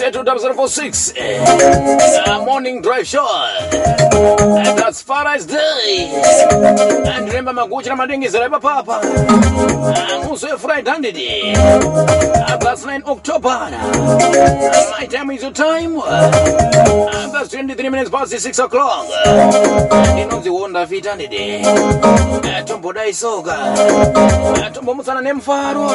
046 uh, morning drive show. And that's far as day and remember maguchira madengezera ipapapa musi wefriday handidi uh, that's 9 october. My time is your time. That's 23 minutes past 6 o'clock. Ndinonzi wonda fit tombodaisoka uh, tombomutsana nemufaro.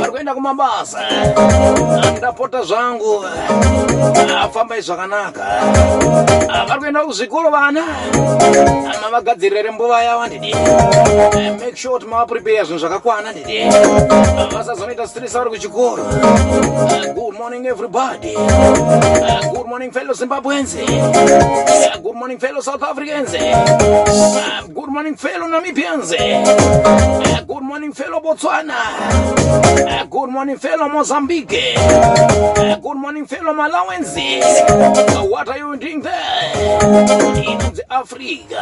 Vari kuenda kumabasa ndapota zvangu. Afambai zvakanaka. Vari kuenda kuzvikoro vana. Mavagadzirire mbuva yavo ndidi. Make sure kuti mavaprepare zvinhu zvakakwana ndidi. Vasazonoita stress vari kuchikoro. Good morning everybody. Good morning fellow zimbabwense good morning fellow south africans. Uh, good morning fellow namibians uh, good morning fellow botswana. Uh, good morning fellow mozambique. Uh, good morning fellow malawensi what are you doing there inonzi africa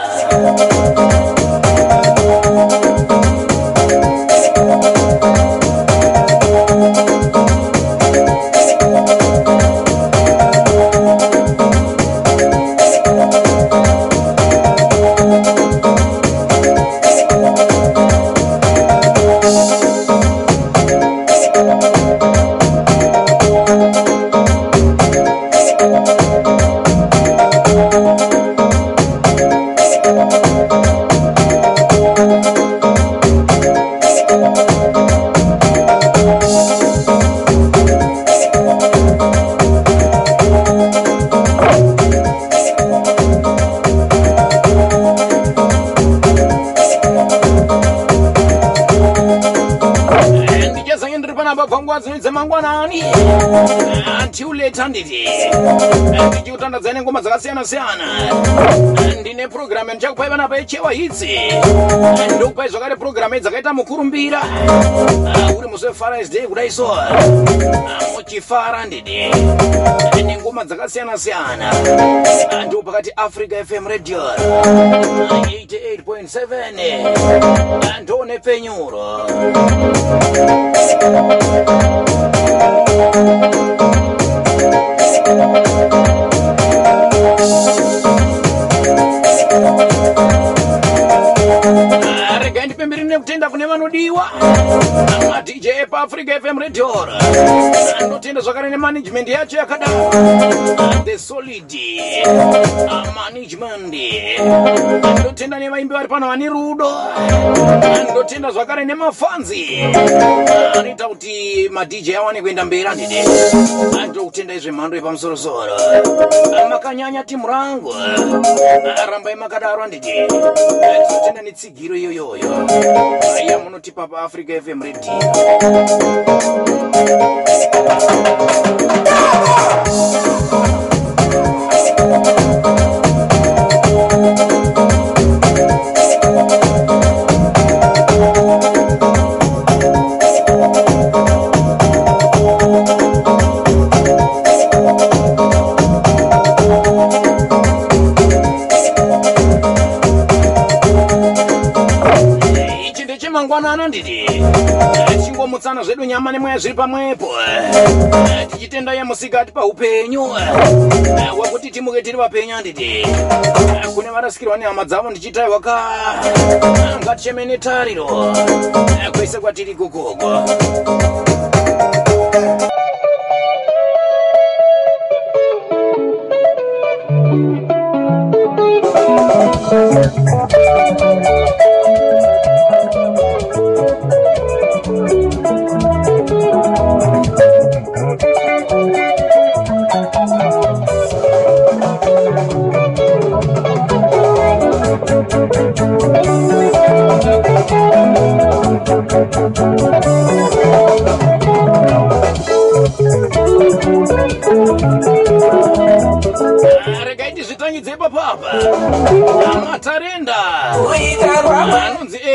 dzino dzemangwanani antiuleta nditi ndichiutandadzai nengoma dzakasiyana-siyana. Ndine purogiramu yandichakupai panapa yechewa hitsi ndokupai zvakare purogiramu dzakaita mukurumbira uri musi wefarais day kudai so. Muchifara ndidi. Nengoma dzakasiyana-siyana. Ndo pakati africa fm radio. 88.7 ndo nepenyuro regai ndipemberi nekutenda kune vanodiwa. Madj paafrica fm radio ndotenda zvakare nemanagement yacho yakada the solid management. Ndotenda nevaimbi vari pano vane rudo. Ndotenda zvakare nemafanzi. Anoita kuti madj awane kuenda mberi andidi ndokutendai zvemhando yepamusorosoro makanyanya timu rangu. Rambai makadaro andidi totenda netsigiro iyoyoyo. Yamunotipa paafrica fm radio Double. mangwanano nditi tichingomutsana zvedu nyama nemweya zviri pamwepo. Tichitenda yemusikati paupenyu wekuti timuke tiri vapenya nditi kune varasikirwa nehama dzavo ndichitaiwa ka. Ngatichemene tariro. Kwese kwatiri kokoko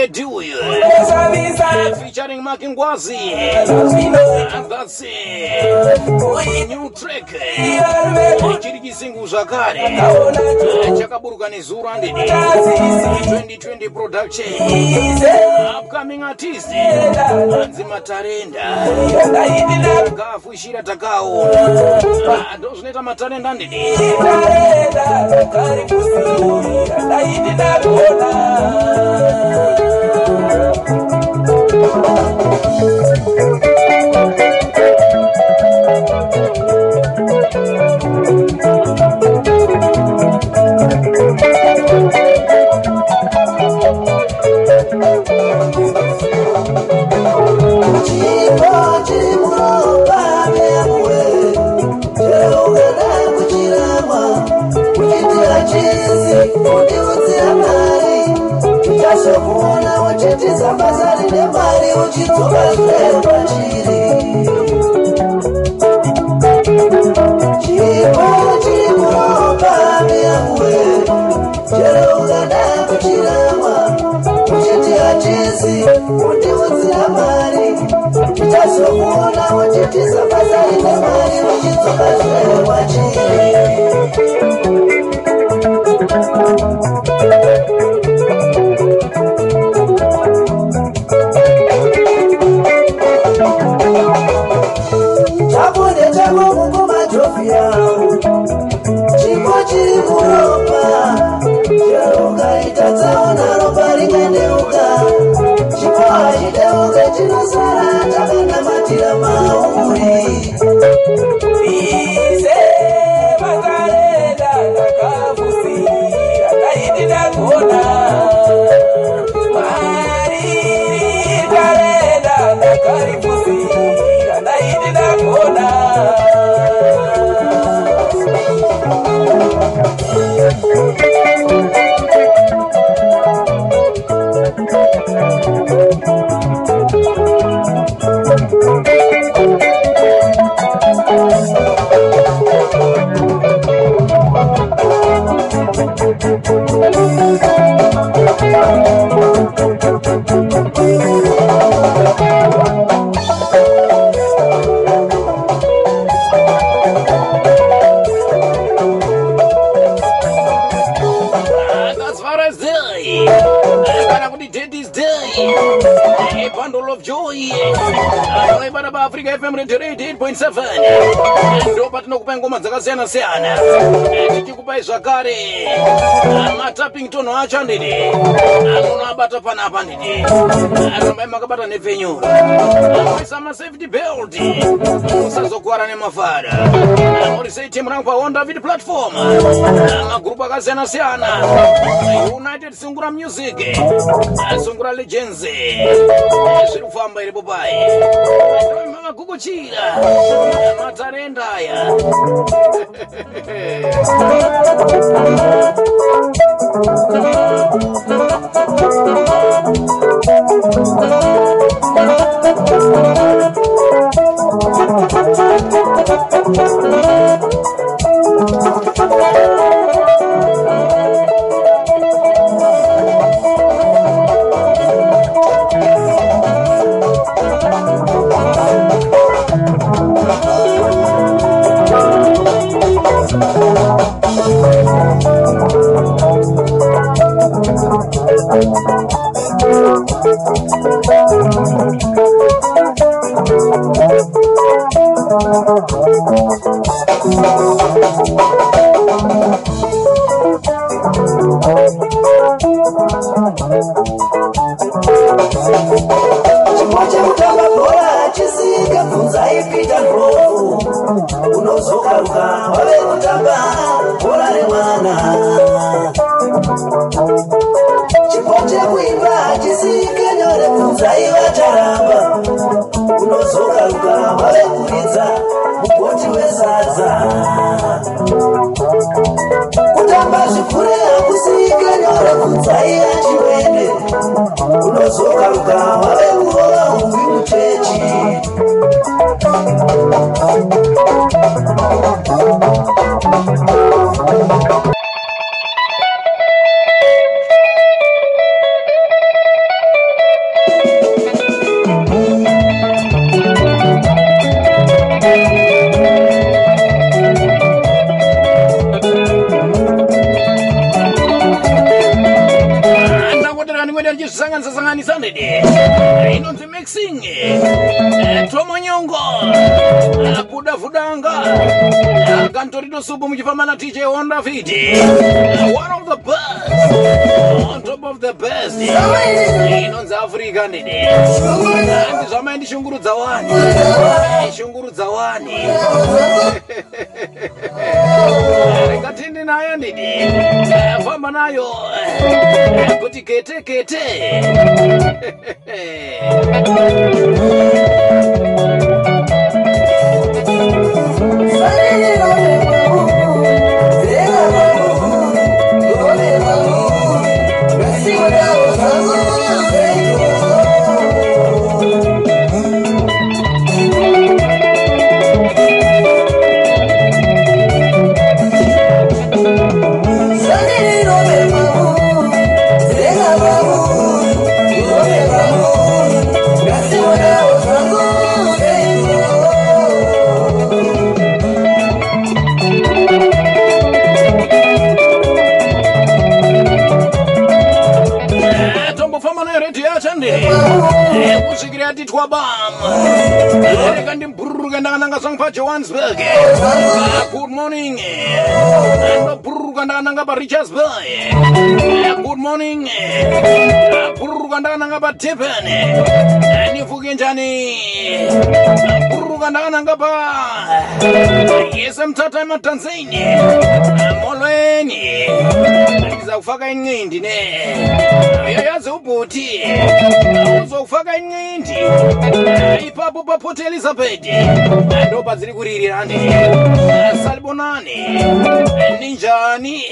Mazavisa featuring makingwazi zvino and that's it. new track. Chiri chisingu zvakare chakaburuka nezuro andidi 2020 production. Upcoming artist. Anzi matarenda. Takafushira takaona ndo zvinoita matarenda andidi kuona Thank you. Tichazokuona uchitiza mazari nemari uchidzoka zvero pachiri chako nechako chipo hachideuke chinosara takanamatira mauri Ize makareda ndakavusira ndaiti ndagona Daddy's Day. A bundle of joy. Anoibata pa Africa FM Radio 88.7. Ndo patinokupa ngoma dzakasiyana siyana. Tichikupai zvakare matapping tono acho andidi. Anoabata panapa ndidi. Anombai makabata nepfenyuro. Anoisa ma safety belt. Musazokuwara nemafara. Amorisei timu rangu pa One David platform. Magrupu akasiyana siyana. United Sungura Music. Sungura Legends. Zviri kufamba iripo pai. Magukuchira. Matarenda aya. chipo chekutamba unozokaruka wave kutamba bhora remwana nyore bvunzai vacharamba unozokaruka wave kuridza mugoti wesadza. Kutamba zvikure hakusike nyore bvunzai achiwende unozokaruka wave kurova ungwi chechi andangotereka ndede inonzi mixing. Eh, tomonyongo Buda vhudanga Eh, kantorito supu muchifamba na tj honda fiti Eh, one of the best. On top of the best. Inonzi africa ndede handizvamai ndishungurudza wani. Shungurudza wani. Ringatindi nayo ndidi famba nayo. Kuti kete kete kuitwa bama reka ndibhururuka ndakananga sang pajohannesburg good morning. Ndobhururuka ndakananga parechardsburg good morning. Bhururuka ndakananga patepen ndifuke njani kandang ndakananga pa yese mtata ematanzania molweni. Ndiza kufaka incindi ne? Uyayazi ubhuti. Uzokufaka incindi ipapo paport elizabeth ndoba ziri kuririra ndi salibonani. Ninjani?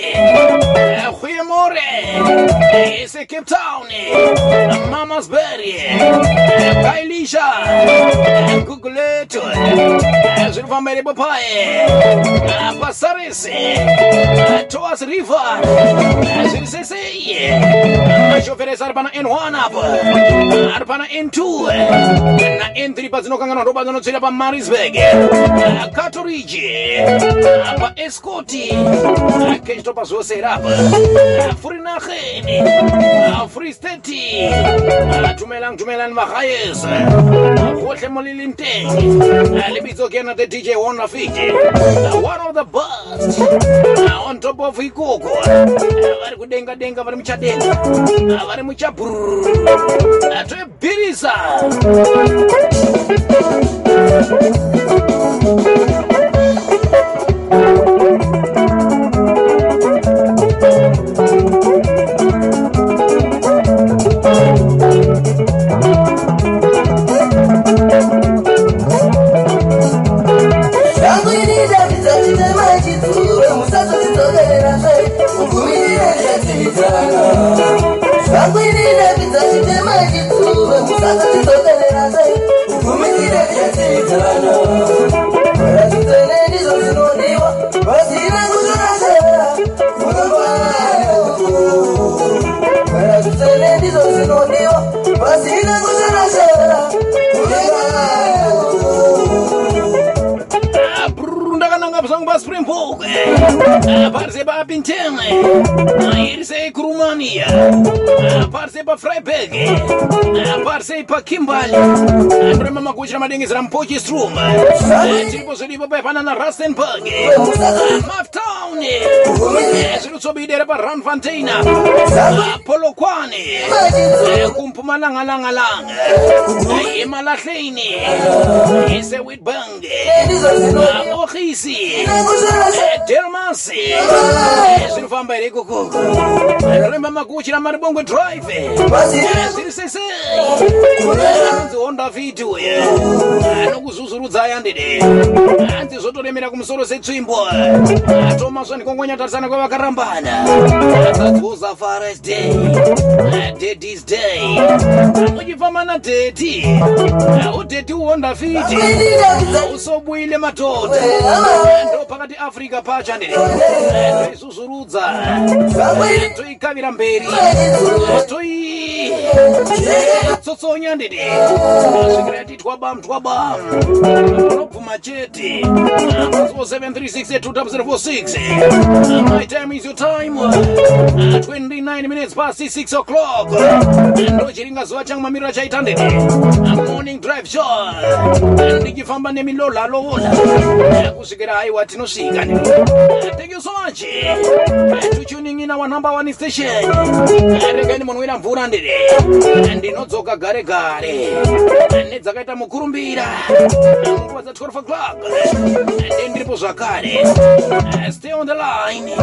Khuyemore ise cape town. Mamasbury kailisha guguleto zviri kufamba iripo paye pasarisi toas river zviri sesei mashoferi ari pana n1 apo. Ari pana n2 na n3 padzinokanganwa ndo padzinotsvira pamarisburg katoriji paescoti kechitopa zvose rapa furinacheni free state tumelang tumelang vahayes hohle molilimteng libitso ke na the dj rafiki one of the best on top of ikoko vari kudenga denga vari muchadenga vari muchabrr toebhirisa chitsuwe musazotidzokerera zve mugumirire zvetitana Varatitsene Aparte pa Pintele, irse cu România, aparte pa Freiberg, aparte pa Kimbal, vrem mă cuci rămâne în zrampochi strum, ce poți să-i pe pana la Rastenburg, maftă na rustenburg maftown zviri tsobidere paranfantaina polokwane kumpumalangalangalanga. Emalahleni. Ise witbank. Ogisi delmasi Eh, zvinofamba here ikoko? Remba makuchira mari bongwe drive? Zviri sese. Anonzi honda fit uye anokuzuzurudza ayandide hanzi zvotoremera kumusoro setsvimbo atomaswa ndikongonyatarisana kwavakarambana. Akadzoza fares day dadis day. Muchifamba nadheti udheti uhonda fit usobwile matoto ndo pakati africa pacho andide toizuzurudza toikavira mberi toi tsotsonya ndidi svikira yati twabam twabam unobvuma chete mazuva 736 my time is your time. Uh, 29 minutes past 6 o'clock. Ndochiringa zuva changu mamiriro achaita ndidi morning drive show ndichifamba nemilolalola kusvikira haiwa tinosvika ndidi thank you so much. In our number one station. Regai munwira mvura ndiri ndinodzoka gare gare. Nedzakaita mukurumbira. Nguva dza 12 o'clock. Ndi ndiripo zvakare. Stay on the line